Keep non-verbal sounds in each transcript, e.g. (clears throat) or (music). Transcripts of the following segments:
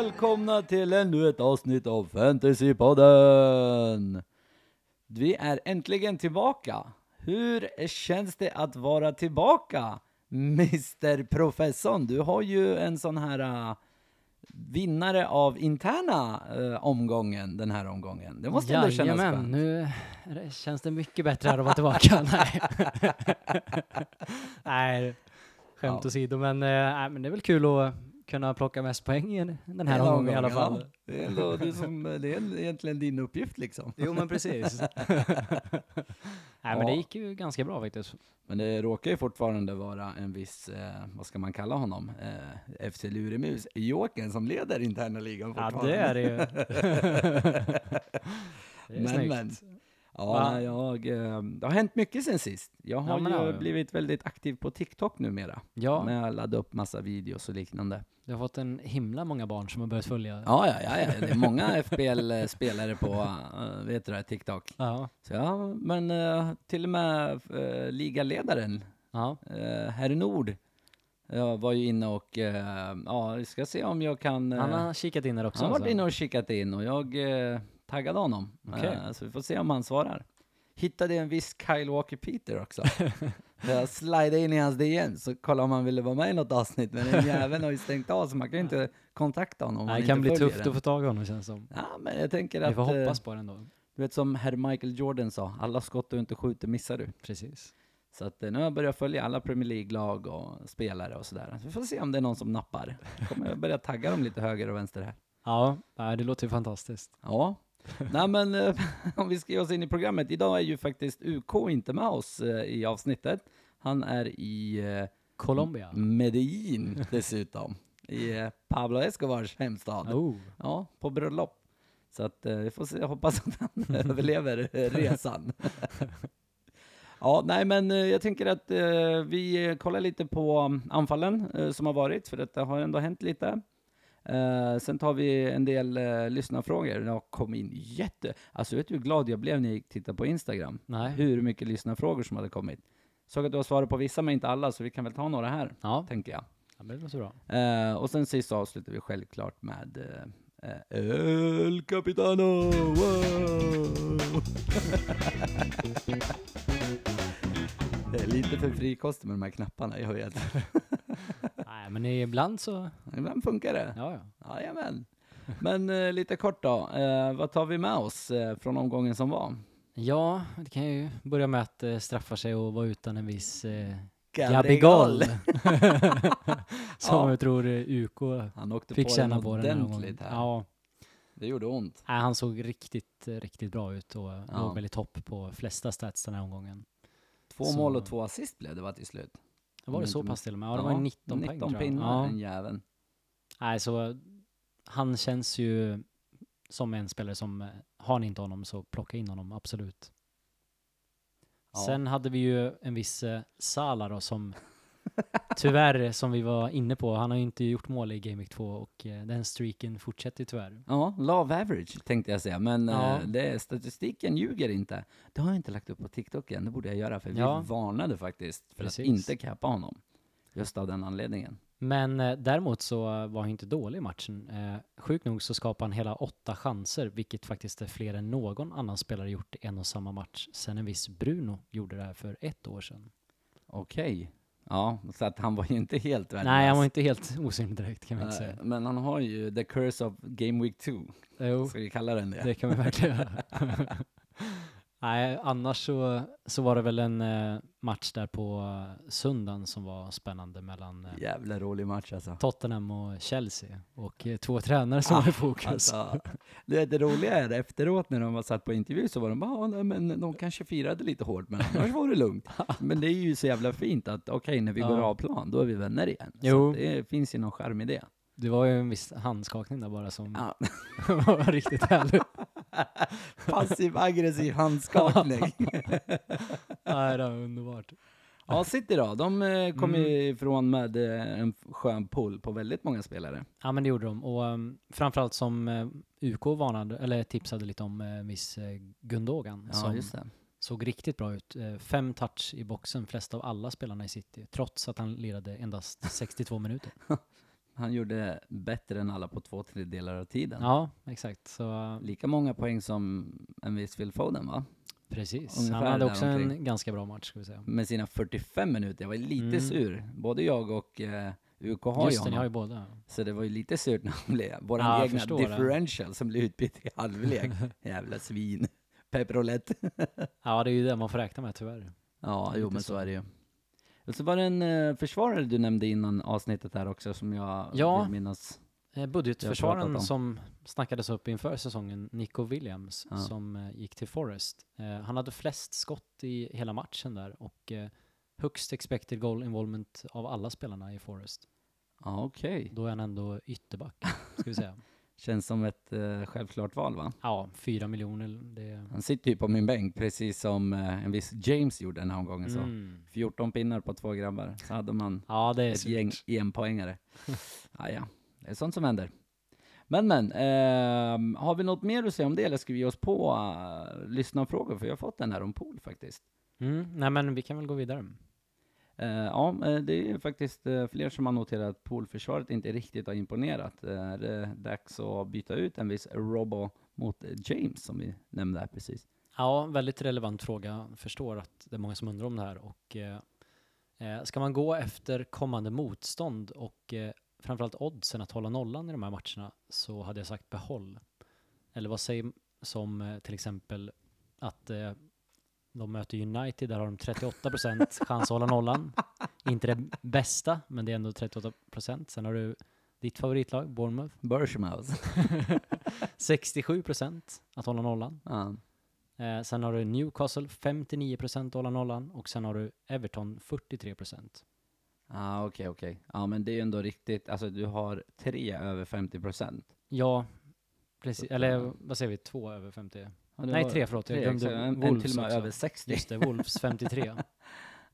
Välkomna till ännu ett avsnitt av Fantasypodden! Vi är äntligen tillbaka. Hur känns det att vara tillbaka, Mr Professorn? Du har ju en sån här äh, vinnare av interna äh, omgången den här omgången. Det måste ändå kännas skönt. nu känns det mycket bättre här att vara tillbaka. (laughs) Nej, (laughs) nej skämt Ja. åsido, men, nej, men det är väl kul att kunna plocka mest poäng i den här omgången i alla fall. ja. Det är, ändå, du som, det är egentligen din uppgift liksom. Jo, men precis. (laughs) nej, men Ja. det gick ju ganska bra faktiskt. Men det råkar ju fortfarande vara en viss, eh, vad ska man kalla honom, eh, FC Luremus, Jokern som leder interna ligan Ja, fortfarande. det är det ju. (laughs) det är Men, snyggt. men. Ja, nej, jag, eh, det har hänt mycket sen sist. Jag har Ja, men det har ju det. blivit väldigt aktiv på TikTok numera. Ja, När jag laddar upp massa videos och liknande. du har fått en himla många barn som har börjat följa. Ja, ja, ja, ja. det är många (laughs) FBL-spelare på, uh, vet du det, TikTok. Ja, Så ja, men eh, till och med ligaledaren ja. Herr Nord jag var ju inne och, eh, ja, vi ska se om jag kan... Han eh, har kikat in där också. han har varit alltså. inne och kikat in och jag eh, taggade honom. Okej. Eh, så vi får se om han svarar. Hittade en viss Kyle Walker Peter också. Så jag slidade in i hans DM så kollade om han ville vara med i något avsnitt, men den jäveln har ju stängt av så man kan ju inte kontakta honom om Nej, det kan bli tufft den. att få tag i honom känns som. Ja, men jag tänker Vi att, får eh, hoppas på det ändå. du vet som herr Michael Jordan sa, alla skott du inte skjuter missar du. Precis. Så att eh, nu har jag börjat följa alla Premier League-lag och spelare och sådär. Så vi får se om det är någon som nappar. Kommer jag börja tagga dem lite höger och vänster här. (laughs) Ja, det låter ju fantastiskt. Ja, (laughs) nej men eh, (laughs) om vi ska ge oss in i programmet. Idag är ju faktiskt UK inte med oss eh, i avsnittet. Han är i eh, Colombia. Medellin (laughs) dessutom. I Pablo Escobars hemstad. Oh. Ja, på bröllop. Så att vi får se, hoppas att han överlever resan. ja, nej men jag tänker att vi kollar lite på um, anfallen som har varit, för det har ändå hänt lite. Eh, sen tar vi en del eh, lyssnarfrågor. Det har kommit in jätte... Alltså vet du hur glad jag blev när jag gick tittade på Instagram? Nej. Hur mycket lyssnarfrågor som hade kommit. Såg att du har svarat på vissa men inte alla, så vi kan väl ta några här, Ja, tänker jag. ja men det låter bra. Eh, och sen sist avslutar vi självklart med eh, El Capitano! Wow! (laughs) det är lite för frikostig med de här knapparna i höjet. (laughs) Nej, men ibland så, Ibland funkar det. ja, ja. Jajamän. Men eh, lite kort då, eh, vad tar vi med oss eh, från omgången som var? Ja, det kan ju börja med att det straffar sig att vara utan en viss eh, Gabigol. (laughs) Som Ja. jag tror eh, UK Han åkte fick på känna den på den här ordentligt gången. här. Ja, Det gjorde ont. nej, han såg riktigt, eh, riktigt bra ut och Ja. låg väl i topp på flesta stats den här omgången. Två Så- mål och två assist blev det va till slut? Det var det så pass till och med? Ja, det var ju 19, poäng 19 tror jag. pinnar, Ja. den jäveln. Nej, så han känns ju som en spelare som, eh, har ni inte honom så plocka in honom, absolut. Ja. Sen hade vi ju en viss eh, Salah då som tyvärr, som vi var inne på, han har ju inte gjort mål i Game Week 2 och eh, den streaken fortsätter ju tyvärr. Ja, love average tänkte jag säga, men Ja. eh, det, statistiken ljuger inte. Det har jag inte lagt upp på TikTok än, det borde jag göra, för Ja. vi varnade faktiskt för Precis. att inte cappa honom. Just av den anledningen. Men eh, däremot så var han inte dålig i matchen. Eh, sjukt nog så skapade han hela åtta chanser, vilket faktiskt är fler än någon annan spelare gjort i en och samma match sen en viss Bruno gjorde det här för ett år sedan. Okej. Ja, så att han var ju inte helt värdelös. Nej, han var inte helt osynlig direkt kan vi inte säga. Men han har ju the curse of game week 2. Jo, Ska vi kalla den det? det kan vi verkligen göra. (laughs) Nej, annars så, så var det väl en eh, match där på eh, söndagen som var spännande mellan eh, Jävla rolig match alltså. Tottenham och Chelsea och två tränare som Ah, var i fokus. Alltså, det, det roliga är efteråt när de var satt på intervju så var de bara, "Ja, nej, men de kanske firade lite hårt, men annars var det lugnt. (laughs) Men det är ju så jävla fint att okej, när vi Ja. går av plan, då är vi vänner igen. Jo. Så det finns ju någon charm i det. Det var ju en viss handskakning där bara som Ja. (laughs) var riktigt härlig. (laughs) (laughs) Passiv aggressiv handskakning. (laughs) Nej, det var underbart. ja, City då, de eh, kom Mm. ifrån med eh, en skön pull på väldigt många spelare. Ja, men det gjorde de. Och um, framförallt som uh, UK varnade, eller tipsade lite om uh, Miss uh, Gundogan. Ja, som just det. såg riktigt bra ut. Eh, fem touch i boxen, flest av alla spelarna i City, trots att han lirade endast (laughs) 62 minuter. Han gjorde bättre än alla på två tredjedelar av tiden. Ja, exakt. Så Lika många poäng som en viss Phil Foden va? precis. Ungefär Han hade också däromkring. en ganska bra match, ska vi säga. Med sina 45 minuter. Jag var lite Mm. sur. Både jag och eh, UK har ju Just det, ni har honom. ju båda. Så det var ju lite surt när han blev, våran Ja, egna förstår det. differential som blev utbytt i halvlek. (laughs) Jävla svin. Pepperolett. Ja, det är ju det man får räkna med tyvärr. Ja, jo men så så. är det ju. Och så var det en eh, försvarare du nämnde innan avsnittet här också som jag Ja. vill minnas. Eh, pratat budgetförsvararen om. som snackades upp inför säsongen, Nico Williams, Ja. som eh, gick till Forest. Eh, han hade flest skott i hela matchen där och eh, högst expected goal involvement av alla spelarna i Forest. Ja, okej. Då är han ändå ytterback, ska vi säga. (laughs) Känns som ett eh, självklart val va? Ja, fyra miljoner, det... Han sitter ju på min bänk precis som eh, en viss James gjorde den här omgången så. Mm. 14 pinnar på två grabbar. Så hade man Ja, det är ett surt. gäng enpoängare. (laughs) ah, ja, det är sånt som händer. Men men, ehm, har vi något mer att säga om det eller ska vi ge oss på uh, lyssnarfrågor? För jag har fått en här om pool faktiskt. Mm. Nej, men vi kan väl gå vidare. Eh, ja, eh, det är ju faktiskt eh, fler som har noterat att poolförsvaret inte riktigt har imponerat. Eh, är det dags att byta ut en viss Robo mot James som vi nämnde här precis? Ja, väldigt relevant fråga. Förstår att det är många som undrar om det här. Och, eh, ska man gå efter kommande motstånd och eh, framförallt oddsen att hålla nollan i de här matcherna så hade jag sagt behåll. Eller vad säger som eh, till exempel att de möter United, där har de 38% (laughs) chans att hålla nollan. Inte det bästa, men det är ändå 38%. Sen har du ditt favoritlag, Bournemouth, Burshmouse. (laughs) 67% att hålla nollan. ja. Eh, sen har du Newcastle 59% att hålla nollan och sen har du Everton 43%. Ah, okej, okej. Ja, men det är ju ändå riktigt, alltså du har tre över 50 procent. Ja, precis. Eller eh, vad säger vi? Två över 50? Nej, tre förlåt. Jag tre, glömde exakt. en, en Wolves till och med också. över 60. Just det, Wolves (laughs) 53.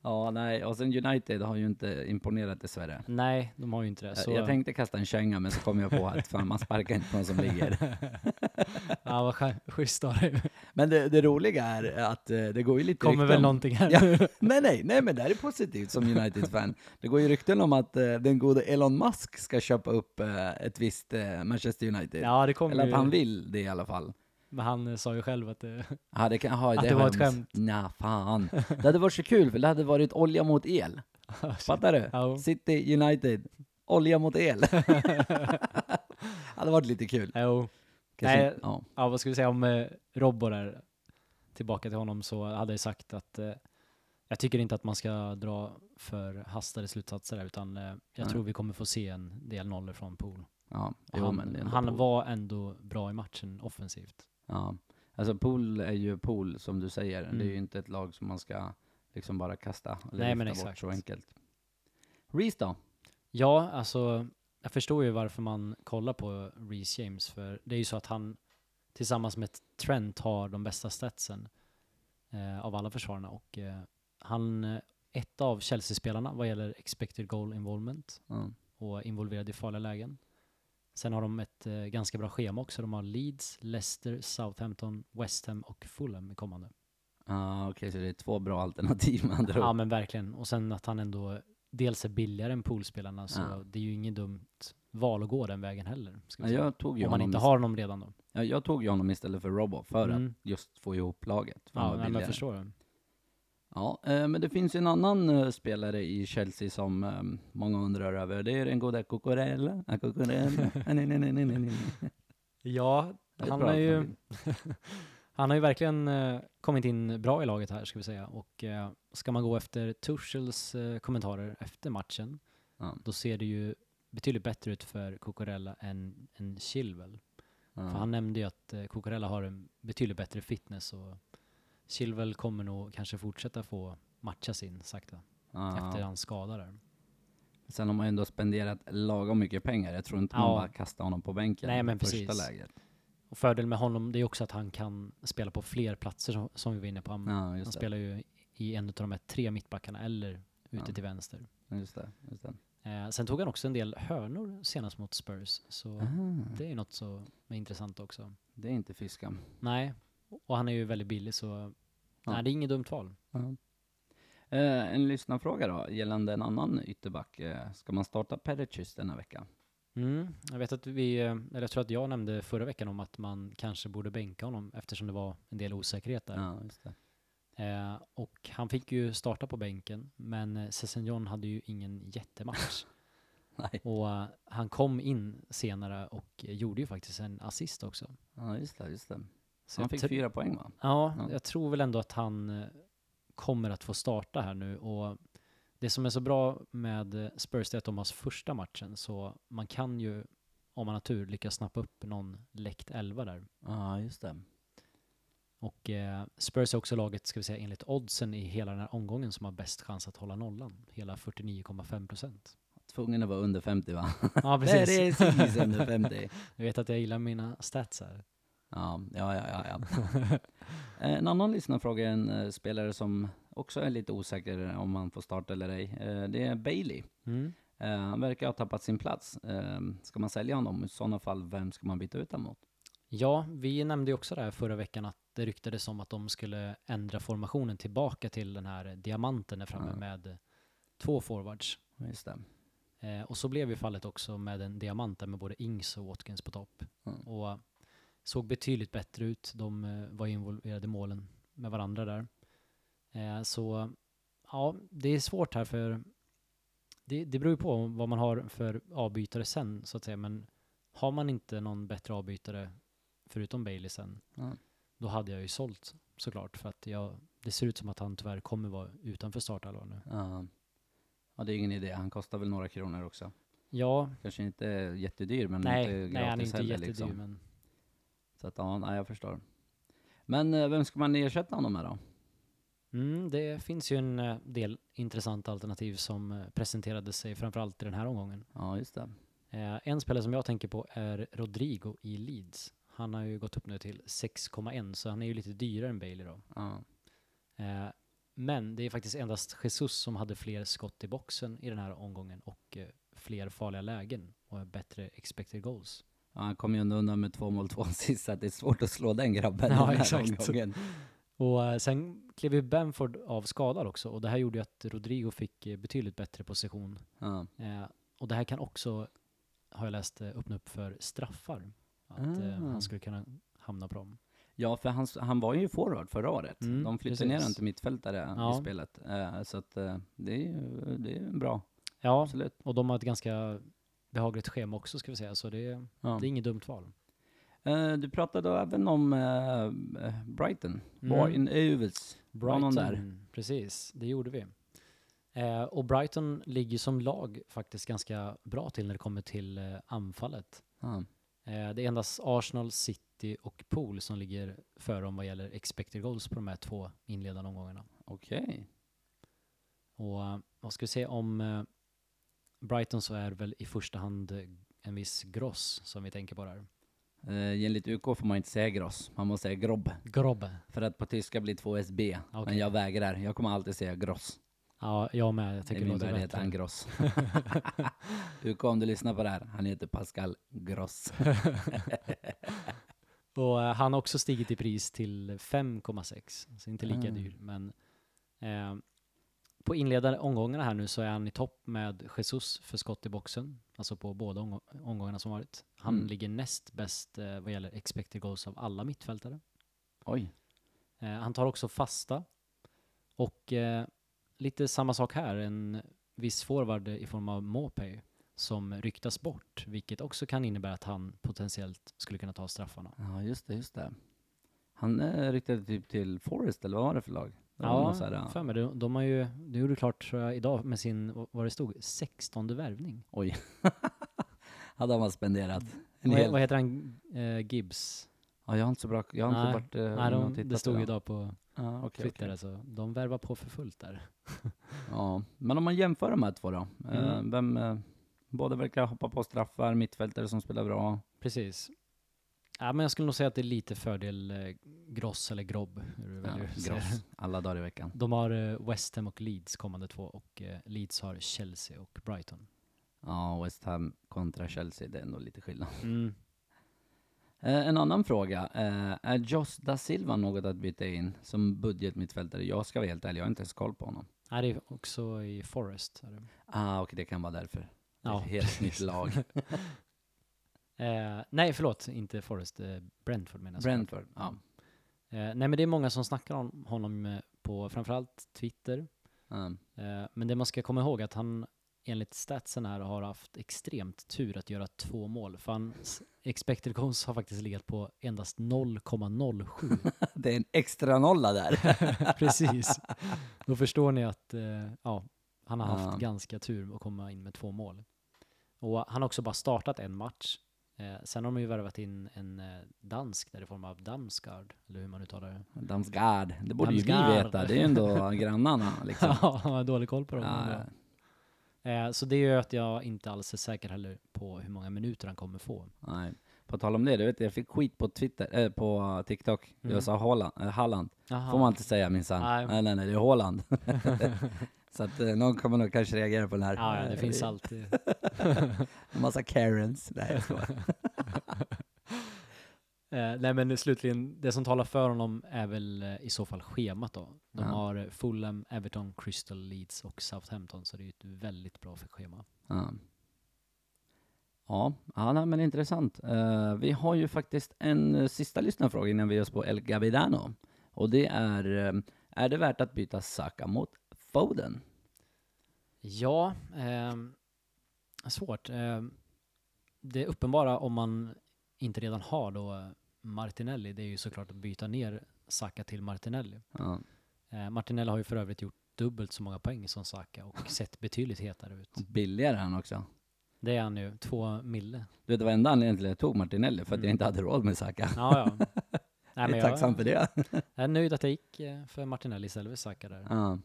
Ja, nej, och sen United har ju inte imponerat dessvärre. Nej, de har ju inte det. Jag- Så, Jag tänkte kasta en känga, men så kom jag på att fan, man sparkar inte på någon som ligger. (laughs) ja, vad sch- schysst av dig. Men det, det roliga är att eh, det går ju lite Kommer rykten väl någonting här (laughs) Ja. Nej, nej, nej, men det här är positivt som United-fan. Det går ju rykten om att eh, den gode Elon Musk ska köpa upp eh, ett visst Manchester United. Ja, det kommer Eller att ju. han vill det i alla fall. Men han eh, sa ju själv att det... Ja, det kan, aha, Att det har var ett skämt. Nja, fan. Det hade varit så kul, för det hade varit olja mot el. (laughs) Fattar du? Ja. City United, olja mot el. (laughs) (laughs) hade varit lite kul. Jo. Kanske, Nej. ja. Ja, vad ska vi säga om eh, Robbo där? Tillbaka till honom så hade jag sagt att eh, jag tycker inte att man ska dra för hastade slutsatser där, utan eh, jag Nej. tror vi kommer få se en del nollor från Pool. ja. Jo, det han han var ändå bra i matchen offensivt. Ja. Alltså Pool är ju Pool, som du säger. Det är Mm. ju inte ett lag som man ska liksom bara kasta eller Nej, men vifta bort exakt. så enkelt. Reese då? Ja, alltså jag förstår ju varför man kollar på Reece James, för det är ju så att han tillsammans med Trent har de bästa statsen eh, av alla försvararna och eh, han är ett av Chelsea-spelarna vad gäller expected goal involvement Ja. och involverad i farliga lägen. Sen har de ett eh, ganska bra schema också. De har Leeds, Leicester, Southampton, West Ham och Fulham i kommande. Ah, Okej, så det är två bra alternativ med andra Ja men verkligen. Och sen att han ändå dels är billigare än poolspelarna så Ja. det är ju inget dumt val att gå den vägen heller. Ja, jag, tog ju Om man inte har honom redan då. ja, jag tog ju honom istället för Robbo för Mm. att just få ihop laget. för Ja, nej, men jag förstår det. Ja, eh, men det finns en annan eh, spelare i Chelsea som eh, många undrar över. Det är den goda Cucurella. Ah, Cucurella. Nej, nej, nej, nej, nej, nej. Ja, är han är ju, (laughs) han har ju verkligen kommit in bra i laget här ska vi säga. Och ska man gå efter Tuchels kommentarer efter matchen Ja, då ser det ju betydligt bättre ut för Cucurella än, än Chilwell. ja. För han nämnde ju att Cucurella har en betydligt bättre fitness och Chilwell kommer nog kanske fortsätta få matcha sin sakta Ja. efter hans skada där. Sen har man ju ändå spenderat lagom mycket pengar. Jag tror inte man Ja. bara kastar honom på bänken Nej, men första precis. läget. Och fördelen med honom det är också att han kan spela på fler platser som, som vi var inne på. Han, Ja, han spelar ju i en av de här tre mittbackarna eller ute Ja. till vänster. Just det, just det. Eh, sen tog han också en del hörnor senast mot Spurs, så Aha, det är något som är intressant också. det är inte fiska. Nej, och han är ju väldigt billig så nej, det är inget dumt val. Ja. Eh, en lyssnarfråga då, gällande en annan ytterback. Eh, ska man starta Pericic denna vecka? Mm, jag vet att vi, eh, eller jag tror att jag nämnde förra veckan om att man kanske borde bänka honom eftersom det var en del osäkerhet där. Ja, just det. Eh, och han fick ju starta på bänken, men eh, Sessignon hade ju ingen jättematch. (laughs) Nej. och eh, han kom in senare och eh, gjorde ju faktiskt en assist också. Ja, just det, just det. Så han fick fyra poäng va? Ja, Ja. jag tror väl ändå att han eh, kommer att få starta här nu och det som är så bra med eh, Spurs är att de har första matchen så man kan ju om man har tur lyckas snappa upp någon läckt elva där. Ja, just det. Och eh, Spurs är också laget, ska vi säga, enligt oddsen i hela den här omgången som har bäst chans att hålla nollan. Hela 49,5 procent. Tvungen att vara under 50 va? Ja, (laughs) Det är precis. precis under (laughs) 50. Jag vet att jag gillar mina stats här. Ja, ja, ja, ja. ja. en annan lyssnarfråga är en eh, spelare som också är lite osäker om han får starta eller ej. Eh, det är Bailey. Mm. Eh, han verkar ha tappat sin plats. Eh, ska man sälja honom? I sådana fall, vem ska man byta ut honom mot? Ja, vi nämnde ju också det här förra veckan att det ryktades om att de skulle ändra formationen tillbaka till den här diamanten där framme Ja. med två forwards. Just det. Eh, och så blev ju fallet också med en diamant där med både Ings och Watkins på topp. Mm. Och eh, såg betydligt bättre ut. De eh, var involverade i målen med varandra där. Eh, så ja, det är svårt här för det, det beror ju på vad man har för avbytare sen så att säga. Men har man inte någon bättre avbytare förutom Bailey sen, Ja. då hade jag ju sålt såklart. För att jag, det ser ut som att han tyvärr kommer vara utanför startelvan nu. Ja. ja, det är ingen idé. Han kostar väl några kronor också. Ja, Kanske inte jättedyr, men nej, inte nej han är gratis inte heller, jättedyr liksom. men Så att, ja, nej, jag förstår. Men eh, vem ska man ersätta honom med då? Mm, det finns ju en eh, del intressanta alternativ som eh, presenterade sig framförallt i den här omgången. Ja, just det. En spelare som jag tänker på är Rodrigo i Leeds. Han har ju gått upp nu till 6,1 så han är ju lite dyrare än Bailey då. Ja. Men det är faktiskt endast Jesus som hade fler skott i boxen i den här omgången och fler farliga lägen och bättre expected goals. Han kom ju ändå undan med två mål, två assist, så det är svårt att slå den grabben Ja, den här omgången. Och eh, sen klev ju Bamford av skadad också och det här gjorde ju att Rodrigo fick eh, betydligt bättre position Ja. Eh, och det här kan också, har jag läst, eh, öppna upp för straffar. Att eh, Ah. han skulle kunna hamna på dem. Ja, för han, han var ju forward förra året. Mm, De flyttade precis. ner honom till mittfältare Ja. i spelet. Eh, så att det är ju det är bra, Ja, absolut. och de har ett ganska behagligt schema också ska vi säga, så det, Ja. det är inget dumt val. Eh, du pratade även om eh, Brighton, Mm. Var in Uvels. Någon där? precis, det gjorde vi. Eh, och Brighton ligger som lag faktiskt ganska bra till när det kommer till anfallet. Eh, det är endast Arsenal, City och Pool som ligger före dem vad gäller expected goals på de här två inledande omgångarna. Okej. Och eh, vad ska vi säga om Brighton så är väl i första hand eh, en viss Gross som vi tänker på där. Uh, enligt UK får man inte säga gross, man måste säga grobb. Grobbe. För att på tyska blir 2 SB. Men jag vägrar, jag kommer alltid säga gross. Ja, jag med. Jag tycker det min låter värdighet, han gross. (laughs) (laughs) UK om du lyssnar på det här, han heter Pascal Gross. (laughs) Och eh, han har också stigit i pris till 5,6. Så inte lika Ah. dyr. Men eh, på inledande omgångarna här nu så är han i topp med Jesus för skott i boxen. Alltså på båda omgå- omgångarna som varit. Han Mm. ligger näst bäst eh, vad gäller expected goals av alla mittfältare. Oj. Eh, han tar också fasta. Och eh, lite samma sak här, en viss forward i form av Mopay som ryktas bort, vilket också kan innebära att han potentiellt skulle kunna ta straffarna. Ja, just det, just det. Han eh, riktade typ till Forest, eller vad var det för lag? Ja, så här, ja. för mig. De, de har ju, det gjorde klart tror jag idag med sin, vad- det stod, 16 värvning. Oj. (laughs) Hade han spenderat en Vad, hel... vad heter han, eh, Gibbs? Ja, jag har inte så bra... Jag har Nej, inte varit eh, Nej, de, tittat det stod idag. på Ja, okej, Twitter, okej. alltså. De värvar på för fullt där. (laughs) Ja, men om man jämför de här två då. Eh, Mm. vem... Eh, båda verkar hoppa på straffar, mittfältare som spelar bra. Precis. Ja, men jag skulle nog säga att det är lite fördel eh, Gross eller Grobb, hur du Ja, väljer att säga gross. Alla dagar i veckan. De har eh, West Ham och Leeds kommande två och eh, Leeds har Chelsea och Brighton. Ja, West Ham kontra Chelsea, det är nog lite skillnad. Mm. Eh, en annan fråga. Eh, är Jos da Silva något att byta in som budgetmittfältare? Jag ska vara helt ärlig, jag har inte ens koll på honom. Nej, det är också i Forest. Är det. Ah, okej, det kan vara därför. Ja, ett helt nytt lag. (laughs) Eh, nej, förlåt, inte Forrest. Eh, Brentford menar jag. Brentford. Ja. Eh, nej, men det är många som snackar om honom eh, på framförallt Twitter. Eh, men det man ska komma ihåg är att han enligt statsen här har haft extremt tur att göra två mål. För hans expected goals har faktiskt legat på endast 0,07. (laughs) Det är en extra nolla där. (laughs) Precis. Då förstår ni att eh, ja, han har haft Ja. ganska tur att komma in med två mål. Och han har också bara startat en match. Eh, sen har de ju värvat in en eh, dansk där i form av Damsgaard, eller hur man uttalar det. Damsgaard. Det borde ju vi Damsgaard. veta. Det är ju ändå (laughs) grannarna liksom. Ja, han har dålig koll på dem. Ja, bra. Eh, så det gör att jag inte alls är säker heller på hur många minuter han kommer få. nej. På tal om det, du vet jag fick skit på Twitter, äh, på TikTok. Mm. Jag sa Holland, äh, Halland. Aha. Får man inte säga minsann. Nej. Nej. nej, nej, det är Håland. (laughs) (laughs) Så att eh, någon kommer nog kanske reagera på den här. Ja, ja, det Eh, finns alltid. En (laughs) massa Karens. Nej, jag skojar. (laughs) Eh, nej men slutligen, det som talar för honom är väl eh, i så fall schemat då. De Ja. har eh, Fulham, Everton, Crystal, Leeds och Southampton, så det är ju ett väldigt bra schema. Ja. Ja, ja nej, men intressant. Eh, vi har ju faktiskt en uh, sista lyssnarfråga innan vi ger oss på El Gavidano. Och det är, eh, är det värt att byta Saka mot Foden? Ja, ehm, svårt. Ehm, det uppenbara om man inte redan har då eh, Martinelli, det är ju såklart att byta ner Saka till Martinelli. Ja. Eh, Martinelli har ju för övrigt gjort dubbelt så många poäng som Saka och (laughs) sett betydligt hetare ut. Och billigare han också. Det är han ju, två mille. Du vet, det var enda anledningen till att jag tog Martinelli, för att Mm. jag inte hade råd med Saka. Ja, ja. (laughs) Nej, jag men är jag, tacksam för det. (laughs) jag är nöjd att jag gick eh, för Martinelli istället för Saka där. Ja.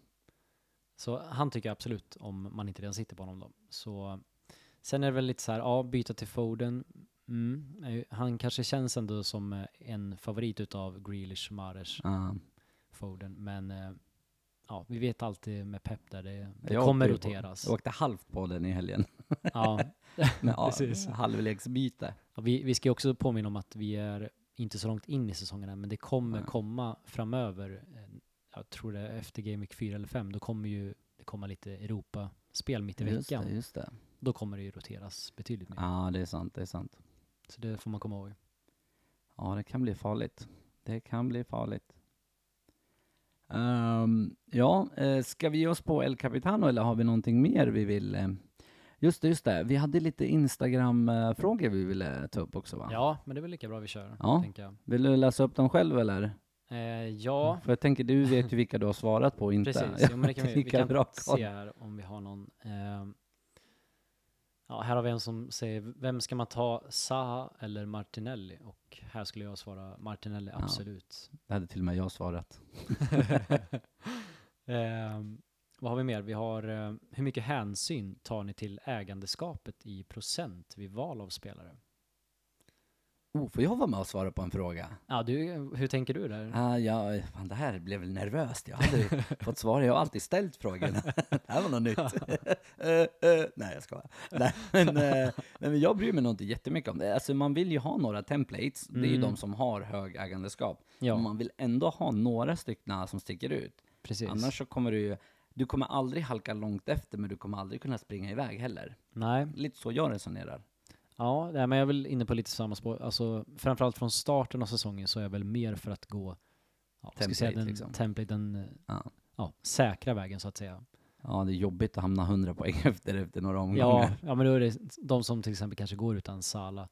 Så han tycker jag absolut om man inte redan sitter på honom då. Så sen är det väl lite så här, ja, byta till Foden. Mm. eh, Han kanske känns ändå som eh, en favorit utav Grealish, Mahrez, Ja. Foden. Men eh, ja, vi vet alltid med Pep där det, det Jag kommer på- roteras. Jag åkte halvt på den i helgen. (laughs) Ja, (laughs) Med ja, Precis. halvleksbyte. och vi, vi ska också påminna om att vi är inte så långt in i säsongen än, men det kommer komma framöver. Jag tror det är efter Game Week 4 eller 5, då kommer ju det komma lite Europa-spel mitt i Just veckan. det, just det. Då kommer det ju roteras betydligt mer. Ja, det är sant, det är sant. Så det får man komma ihåg. Ja, det kan bli farligt. Det kan bli farligt. Ehm, ja, eh, ska vi ge oss på El Capitano eller har vi någonting mer vi vill? eh, Just det, just det. Vi hade lite Instagram-frågor vi ville ta upp också va? Ja, men det är väl lika bra vi kör, Ja. Vill du läsa upp dem själv eller? Eh, ja, För jag tänker, du vet ju vilka du har svarat på och inte. precis. Jo, men det kan vi, vi kan bra se här om vi har någon. ehm, ja, här har vi en som säger, vem ska man ta, Zaha eller Martinelli? Och här skulle jag svara Martinelli, Ja. absolut. Det hade till och med jag svarat. (laughs) Ehm, vad har vi mer? Vi har, eh, hur mycket hänsyn tar ni till ägandeskapet i procent vid val av spelare? Oh, får jag vara med och svara på en fråga? Ja, du, hur tänker du där? Ah, ja, fan, det här blev väl nervöst. Jag hade (laughs) fått svara. Jag har alltid ställt frågorna. (laughs) det här var något nytt. (laughs) Eh, eh, nej, jag skojar. Nej, men, nej, men jag bryr mig nog inte jättemycket om det. Alltså, man vill ju ha några templates. Det är ju Mm. de som har hög ägandeskap. Ja, Men man vill ändå ha några stycken som sticker ut. precis. Annars så kommer du ju... Du kommer aldrig halka långt efter, men du kommer aldrig kunna springa iväg heller. Nej, Lite så jag resonerar. Ja, nej, men jag är väl inne på lite samma spår. Alltså, framförallt från starten av säsongen så är jag väl mer för att gå ja, jag säga, Template, den, liksom. template, den Ja. ja, säkra vägen så att säga. Ja, det är jobbigt att hamna 100 poäng (laughs) efter, efter några omgångar. Ja, ja, men då är det de som till exempel kanske går utan Sala.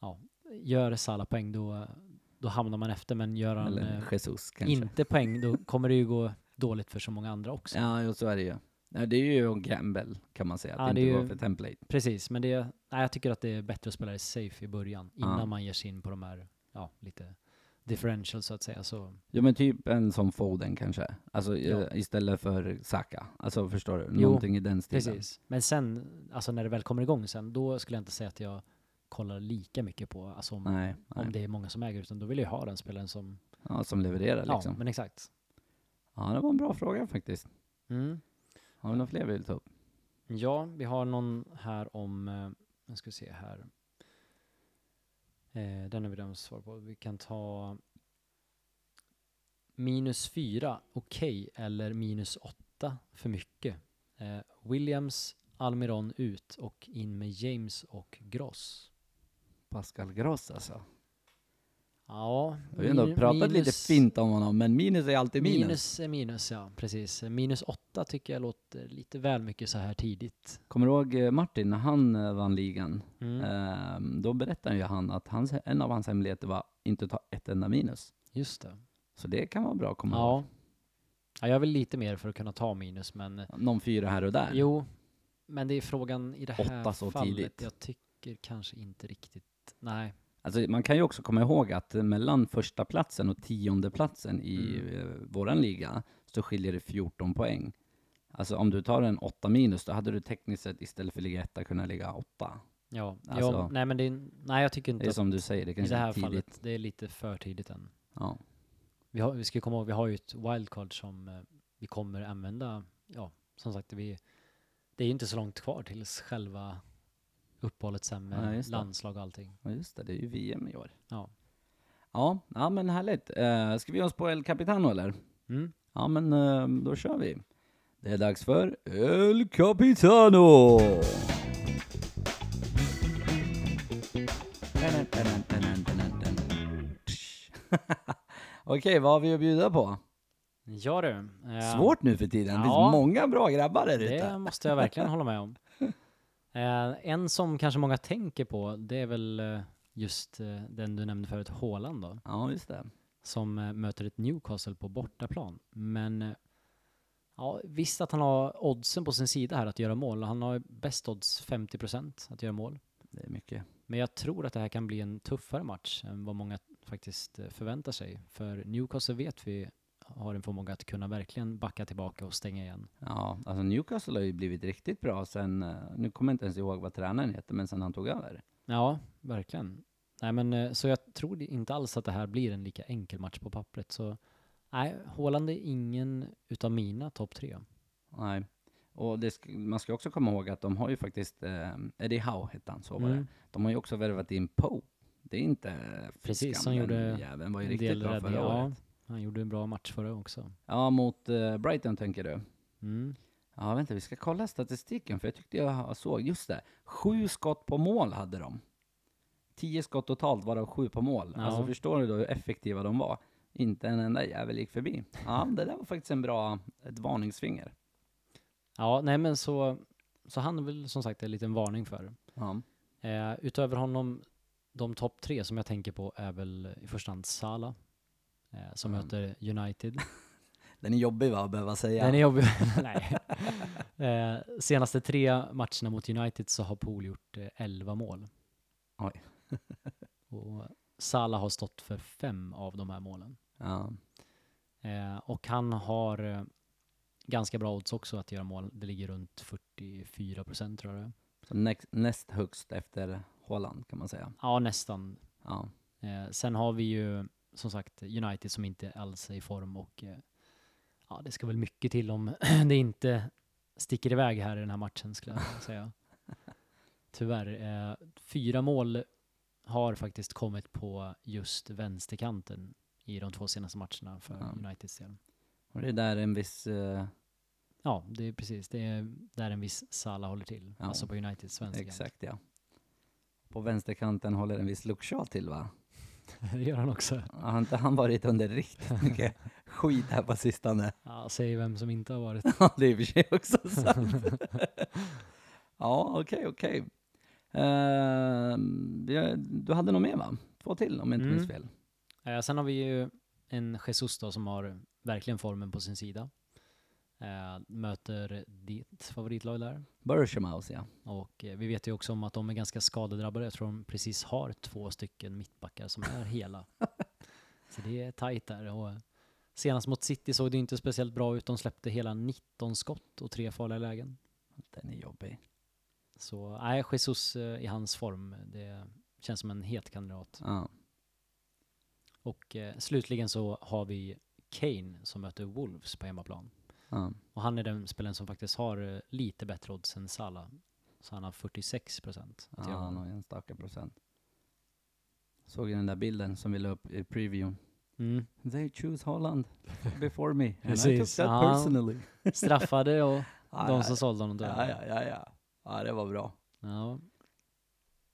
Ja. Gör Sala poäng då, då hamnar man efter, men gör han eh, Jesus inte poäng då kommer det ju gå dåligt för så många andra också. Ja, jo, så är det ju. Ja, det är ju en gamble kan man säga, att Ja, inte det är gå ju- för template. Precis, men det, nej, jag tycker att det är bättre att spela det safe i början innan Ja. man ger sig in på de här, ja, lite differential så att säga. Så, Ja men typ en som Foden kanske. Alltså Ja. eh, istället för Saka. Alltså förstår du? Jo, Någonting i den stilen. Precis. Men sen, alltså när det väl kommer igång sen, då skulle jag inte säga att jag kollar lika mycket på, alltså om, Nej, om nej. det är många som äger, utan då vill jag ha den spelaren som, Ja, som levererar ja, liksom. men exakt. Ja, det var en bra fråga faktiskt. Mm. Har vi några fler vi vill ta upp? Ja, vi har någon här om, eh, jag ska se här. Eh, den har vi redan svar på. Vi kan ta minus fyra, okej, eller minus åtta, för mycket. Eh, Williams, Almiron ut och in med James och Gross. Pascal Gross alltså. Ja, Vi har ändå pratat lite minus- fint om honom, men minus är alltid minus. Minus är minus, ja precis. Minus åtta tycker jag låter lite väl mycket så här tidigt. Kommer du ihåg eh, Martin, när han eh, vann ligan? Mm. Ehm, då berättade ju han att hans, en av hans hemligheter var inte ta ett enda minus. Just det. Så det kan vara bra att komma Ja. ihåg. ja. Jag vill lite mer för att kunna ta minus, men Någon fyra här och där. jo. Men det är frågan i det här Åtta så fallet. tidigt. Jag tycker kanske inte riktigt, nej. Alltså, man kan ju också komma ihåg att mellan första platsen och tionde platsen i Mm. eh, våran liga så skiljer det 14 poäng. Alltså om du tar en 8 minus, då hade du tekniskt sett istället för ligga etta kunnat ligga 8. Ja, Alltså- ja nej men det är, nej jag tycker Det inte är att som du säger, det i kanske det är här tidigt. fallet, det är lite för tidigt än. Ja. Vi, har, vi ska komma ihåg, vi har ju ett wildcard som eh, vi kommer använda, ja, som sagt, vi, det är ju inte så långt kvar tills själva uppehållet sen Ja, med det. landslag och allting. ja, just det, det är ju VM i år. Ja. Ja, ja men härligt. Uh, ska vi ge oss på El Capitano eller? Mm. Ja, men eh, då kör vi. Det är dags för El Capitano! (laughs) Okej, vad har vi att bjuda på? Ja du. eh, Svårt nu för tiden. Det finns ja. många bra grabbar där ute. Det måste jag verkligen hålla med om. Eh, en som kanske många tänker på, det är väl eh, just eh, den du nämnde förut, Haaland då. Ja, just det. som eh, möter ett Newcastle på bortaplan. Men eh, ja, visst att han har oddsen på sin sida här att göra mål. Han har bäst odds 50% att göra mål. Det är mycket. Men jag tror att det här kan bli en tuffare match än vad många faktiskt förväntar sig. För Newcastle vet vi har en förmåga att kunna verkligen backa tillbaka och stänga igen. Ja, alltså Newcastle har ju blivit riktigt bra sen, eh, nu kommer jag inte ens ihåg vad tränaren heter, men sen han tog över. Ja, verkligen. Nej, men eh, så jag tror inte alls att det här blir en lika enkel match på pappret. Så nej, Haaland är ingen utav mina topp tre. Nej. Och det sk- man ska också komma ihåg att de har ju faktiskt, eh, Eddie Howe hette han, så var det. Mm. De har ju också värvat in Poe. Det är inte Precis, den gjorde jäveln var ju riktigt bra förra Ja. Han gjorde en bra match förra också. Ja, mot eh, Brighton tänker du? Mm. Ja, vänta, vi ska kolla statistiken, för jag tyckte jag såg, just det, sju skott på mål hade de. Tio skott totalt, varav sju på mål. Ja. Alltså förstår du då hur effektiva de var? Inte en enda jävel gick förbi. Ja, det där var faktiskt en bra, ett varningsfinger. Ja, nej men så, så han är väl som sagt en liten varning för. Ja. Eh, utöver honom, de topp tre som jag tänker på är väl i första hand Salah, som Mm. möter United. (laughs) Den är jobbig va, att behöva säga. Den är jobbig. (laughs) (laughs) nej. Eh, senaste tre matcherna mot United så har Pool gjort eh, 11 mål. Oj. och Salah har stått för fem av de här målen. Ja. Eh, och han har eh, ganska bra odds också att göra mål. Det ligger runt 44 procent tror jag. Så näst, näst högst efter Holland kan man säga. Ja, nästan. Ja. Eh, sen har vi ju som sagt United som inte alls är i form och eh, ja, det ska väl mycket till om (clears throat) det inte sticker iväg här i den här matchen skulle jag (laughs) säga. Tyvärr. Eh, fyra mål har faktiskt kommit på just vänsterkanten i de två senaste matcherna för Ja. Uniteds del. Och det är där en viss, eh, Ja, det är precis. Det är där en viss Salah håller till. Ja. Alltså på Uniteds vänsterkant. exakt ja. På vänsterkanten håller en viss Luke Shaw till va? (laughs) det gör han också. Har inte han varit under riktigt (laughs) mycket skit här på sistone? Ja, säg vem som inte har varit. (laughs) Ja, det är i och för sig också sant. ja, okej, okej. Ehm, vi har- du hade nog mer va? Två till om jag inte minns Mm. fel. Eh, sen har vi ju en Jesus då som har verkligen formen på sin sida. Eh, möter ditt favoritlag där. Burshamaus ja. Och eh, vi vet ju också om att de är ganska skadedrabbade. Jag tror de precis har två stycken mittbackar som är hela. (laughs) Så det är tajt där. Och eh, senast mot City såg det inte speciellt bra ut. De släppte hela 19 skott och tre farliga lägen. Den är jobbig. Så nej, Jesus eh, i hans form, det känns som en het kandidat. Ja. Och eh, slutligen så har vi Kane som möter Wolves på hemmaplan. Ja. Och han är den spelaren som faktiskt har eh, lite bättre odds än Salah. Så han har 46 procent. Ja, han har enstaka procent. Såg ju den där bilden som vi la upp i previewn. mm. They choose Holland before me. And I took Precis, that ja. personally. (laughs) Straffade och de som sålde honom då. Ja, ja, ja, ja. Det var bra. Ja.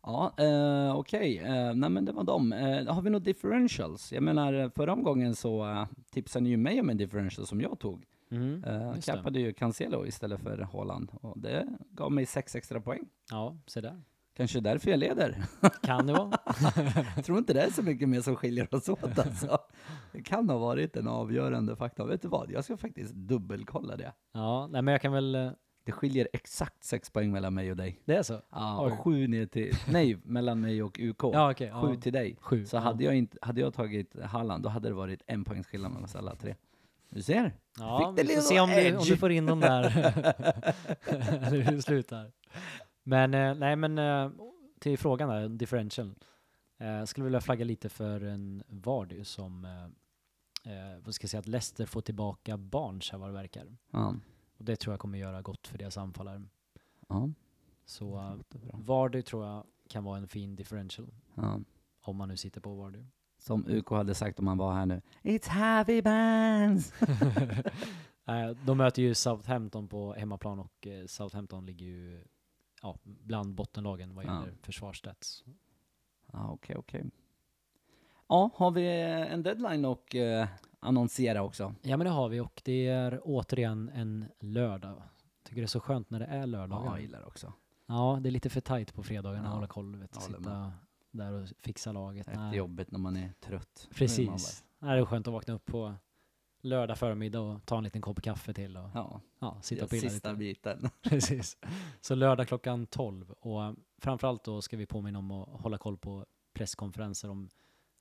Ja, eh, okej. Eh, nej men det var dem. Eh, har vi några differentials? Jag menar, eh, förra omgången så eh, tipsade ni ju mig om en differential som jag tog. Mm, Eh, just det. cappade ju Cancelo istället för Haaland. Och det gav mig sex extra poäng. Ja, se där. Kanske därför jag leder. (laughs) Kan det vara. jag tror inte det är så mycket mer som skiljer oss åt (laughs) alltså. Det kan ha varit en avgörande faktor. Vet du vad? Jag ska faktiskt dubbelkolla det. Ja, nej men jag kan väl... eh, Det skiljer exakt sex poäng mellan mig och dig. Det är så? Ja, Oj. och sju ner till, nej, mellan mig och UK. Ja, okej. Sju ja. till dig. Sju. Så hade jag, inte, hade jag tagit Halland, då hade det varit en poängs skillnad mellan oss alla tre. Du ser. Ja, Fick vi får se om du, om du får in dem där. (laughs) (laughs) Eller hur det slutar. Men eh, nej, men eh, till frågan där, differential. Eh, skulle vilja flagga lite för en Vardy som, vad ska jag säga, att Leicester får tillbaka Barnes här vad det verkar. Ja. Och det tror jag kommer göra gott för deras anfallare. Ja. Så. Vardy tror jag kan vara en fin differential. Ja. Om man nu sitter på Vardy. Som UK hade sagt om han var här nu. It's heavy bands! (laughs) (laughs) Eh, De möter ju Southampton på hemmaplan och eh, Southampton ligger ju ja, bland bottenlagen vad Ja. gäller försvarsstats. Ja, okej, okej. Ja, har vi en deadline och eh, annonsera också? Ja men det har vi och det är återigen en lördag. Tycker det är så skönt när det är Ja, lördagar. jag Ja, gillar det också. det är lite för tajt på fredagarna Ja, att hålla koll. Vet, jag sitta där och fixa laget. Det är Nej, jobbigt när man är trött. Är Precis. Nej, det är skönt att vakna upp på lördag förmiddag och ta en liten kopp kaffe till och Ja, ja, sitta och pilla sista lite. biten. (laughs) (laughs) Precis. Så lördag klockan 12 och eh, framförallt då ska vi påminna om att hålla koll på presskonferenser om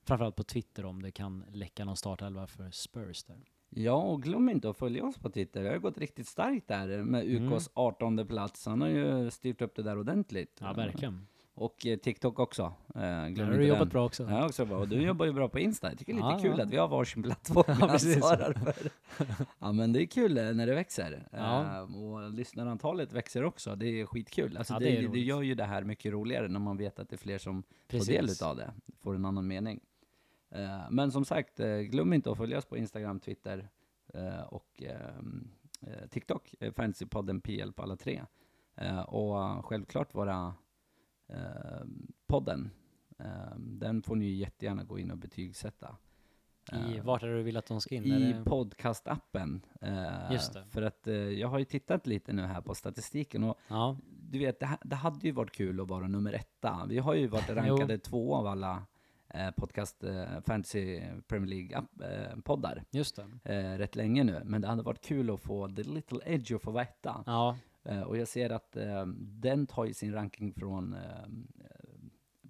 framförallt på Twitter om det kan läcka någon startelva för Spurs där. Ja, och glöm inte att följa oss på Twitter. Det har gått riktigt starkt där med Mm. UKs 18 plats. Han har ju styrt upp det där ordentligt. Ja, verkligen. Och eh, TikTok också. Eh, Där glöm har inte du jobbat bra också. Ja, också bra. Och du jobbar ju bra på Insta. Jag tycker det är lite Ja, kul ja. att vi har varsin plattform Ja, vi precis. ansvarar för. Ja, men det är kul eh, när det växer. Ja. Eh, och lyssnarantalet växer också. Det är skitkul. Alltså Ja, det, det är det, roligt. gör ju det här mycket roligare när man vet att det är fler som Precis. får del av det. Får en annan mening. Eh, men som sagt, eh, glöm inte att följa oss på Instagram, Twitter eh, och ehm, eh, TikTok. Eh, Fantasypodden PL på alla tre. Eh, och självklart våra podden. Eh, den får ni jättegärna gå in och betygsätta. I, Eh, vart är det du vill att de ska in? i podcastappen. Eh, Just det. För att eh, jag har ju tittat lite nu här på statistiken och Ja, du vet, det, det hade ju varit kul att vara nummer etta. Vi har ju varit (laughs) rankade två av alla eh, podcast eh, fantasy Premier League app, eh, poddar just det. rätt länge nu. Men det hade varit kul att få the little edge och få vara etta. Ja, och jag ser att eh, den tar ju sin ranking från eh, eh,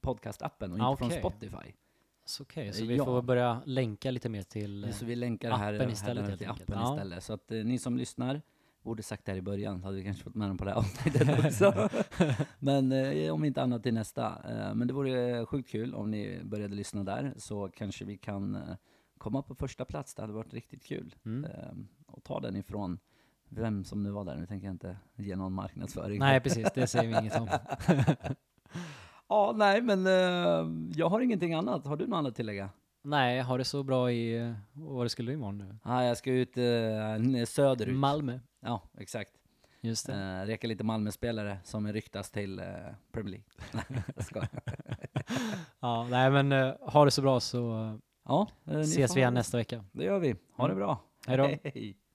podcastappen och inte Ah, från okej. Spotify. så okej. Så vi Ja. får börja länka lite mer till... eh, Så vi länkar här, appen här istället, till appen Ja. istället. Så att eh, ni som lyssnar, borde sagt det här i början, så hade vi kanske fått med dem på det här (laughs) avsnittet också. men eh, om inte annat till nästa. Eh, men det vore sjukt kul om ni började lyssna där, så kanske vi kan eh, komma på första plats. Det hade varit riktigt kul. Mm. Eh, och ta den ifrån vem som nu var där. Nu tänker jag inte ge någon marknadsföring. Nej, precis. Det säger vi inget om. (laughs) Ja, nej, men eh, jag har ingenting annat. Har du något annat att tillägga? Nej, har det så bra i... eh, Vad skulle du imorgon nu? Ah, jag ska ut eh, söderut. Malmö. ja, exakt. Just det. Uh, reka lite Malmö-spelare som ryktas till eh, Premier League. (laughs) Nej. (laughs) Ja, nej men eh, ha det så bra så eh, Ja, eh, ses vi igen nästa vecka. Det gör vi. Ha det Mm. bra. Hej då. Hej.